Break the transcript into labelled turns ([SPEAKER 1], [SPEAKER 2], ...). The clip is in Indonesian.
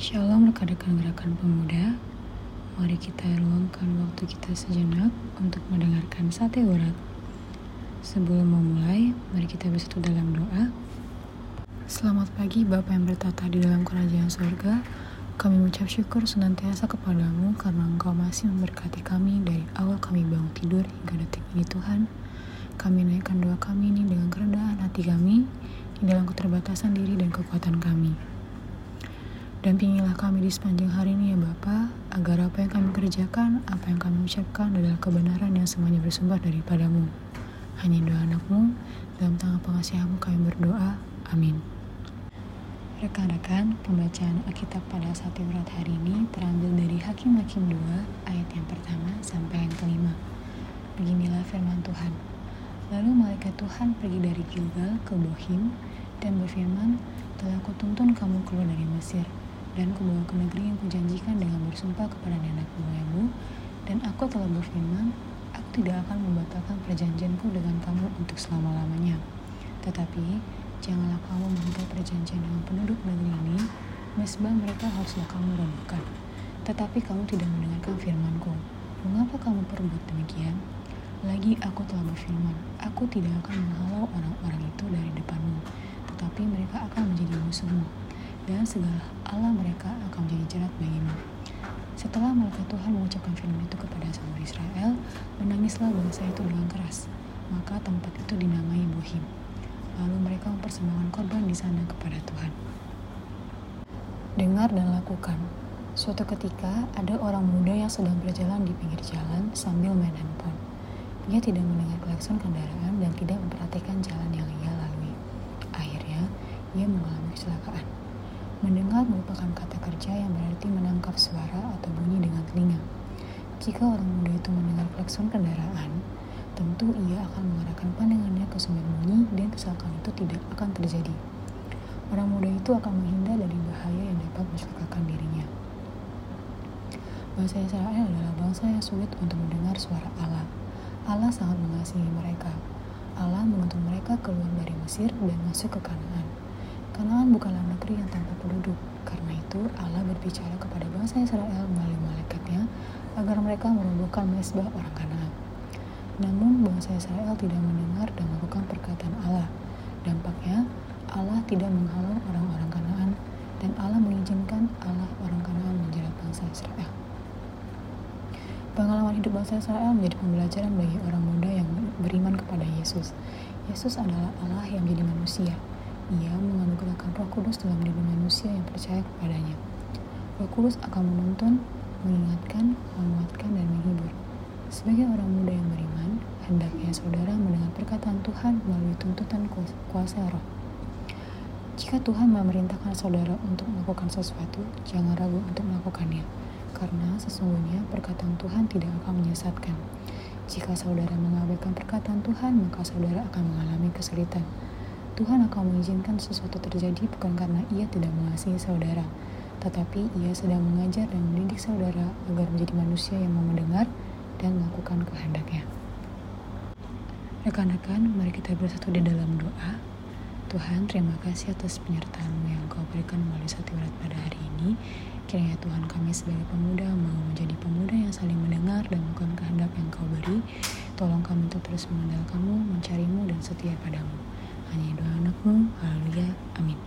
[SPEAKER 1] Shalom rekan-rekan gerakan pemuda. Mari kita luangkan waktu kita sejenak untuk mendengarkan sate urat. Sebelum memulai, mari kita bersatu dalam doa. Selamat pagi Bapak yang bertata di dalam kerajaan surga. Kami mengucap syukur senantiasa kepadamu karena Engkau masih memberkati kami dari awal kami bangun tidur hingga detik ini Tuhan. Kami naikkan doa kami ini dengan kerendahan hati kami di dalam keterbatasan diri dan kekuatan kami. Dampingilah kami di sepanjang hari ini ya Bapa, agar apa yang kami kerjakan, apa yang kami ucapkan adalah kebenaran yang semuanya bersumber daripadamu. Hanya doa anakmu, dalam tangan pengasihanmu kami berdoa. Amin. Rekan-rekan, pembacaan Alkitab pada saat urat hari ini terambil dari Hakim-Hakim 2 ayat yang pertama sampai yang kelima. Beginilah firman Tuhan. Lalu malaikat Tuhan pergi dari Gilgal ke Bohim dan berfirman, telah kutuntun kamu keluar dari Mesir dan kubawa ke negeri yang kujanjikan dengan bersumpah kepada nenek moyangmu. Dan aku telah berfirman aku tidak akan membatalkan perjanjianku dengan kamu untuk selama-lamanya. Tetapi janganlah kamu mengikat perjanjian dengan penduduk negeri ini mesbah mereka haruslah kamu robohkan tetapi kamu tidak mendengarkan firmanku. Mengapa kamu perbuat demikian? Lagi aku telah berfirman aku tidak akan menghalau orang-orang itu dari depanmu tetapi mereka akan menjadi musuhmu. Dan segala Allah mereka akan menjadi jerat bagimu. Setelah malaikat Tuhan mengucapkan firman itu kepada seluruh Israel, menangislah bangsa itu dengan keras. Maka tempat itu dinamai Bohim. Lalu mereka mempersembahkan korban di sana kepada Tuhan. Dengar dan lakukan. Suatu ketika ada orang muda yang sedang berjalan di pinggir jalan sambil main handphone. Dia tidak mendengar klakson kendaraan dan tidak memperhatikan jalan yang ia lalui. Akhirnya, ia mengalami kecelakaan. Mendengar merupakan kata kerja yang berarti menangkap suara atau bunyi dengan telinga. Jika orang muda itu mendengar klakson kendaraan, tentu ia akan mengarahkan pandangannya ke sumber bunyi dan kesalahan itu tidak akan terjadi. Orang muda itu akan menghindar dari bahaya yang dapat mencelakakan dirinya. Bangsa Israel adalah bangsa yang sulit untuk mendengar suara Allah. Allah sangat mengasihi mereka. Allah menuntun mereka keluar dari Mesir dan masuk ke Kanaan. Kanaan bukanlah negeri yang tanpa penduduk. Karena itu, Allah berbicara kepada bangsa Israel melalui malaikatnya agar mereka merobohkan mesbah orang Kanaan. Namun, bangsa Israel tidak mendengar dan melakukan perkataan Allah. Dampaknya, Allah tidak menghalau orang-orang Kanaan dan Allah mengizinkan Allah orang Kanaan menjerat bangsa Israel. Pengalaman hidup bangsa Israel menjadi pembelajaran bagi orang muda yang beriman kepada Yesus. Yesus adalah Allah yang menjadi manusia, ia menganugerahkan roh kudus dalam diri manusia yang percaya kepadanya. Roh kudus akan menuntun, mengingatkan, menguatkan, dan menghibur. Sebagai orang muda yang beriman, hendaknya saudara mendengar perkataan Tuhan melalui tuntutan kuasa roh. Jika Tuhan memerintahkan saudara untuk melakukan sesuatu, jangan ragu untuk melakukannya, karena sesungguhnya perkataan Tuhan tidak akan menyesatkan. Jika saudara mengabaikan perkataan Tuhan, maka saudara akan mengalami kesulitan. Tuhan akan mengizinkan sesuatu terjadi bukan karena ia tidak mengasihi saudara, tetapi ia sedang mengajar dan mendidik saudara agar menjadi manusia yang mau mendengar dan melakukan kehendaknya. Rekan-rekan, mari kita bersatu di dalam doa. Tuhan, terima kasih atas penyertaanmu yang kau berikan melalui satu urat pada hari ini. Kiranya Tuhan kami sebagai pemuda mau menjadi pemuda yang saling mendengar dan melakukan kehendak yang kau beri. Tolong kami untuk terus mengandalkanmu, mencarimu, dan setia padamu. Hanya doa anakmu. Haleluya. Amin.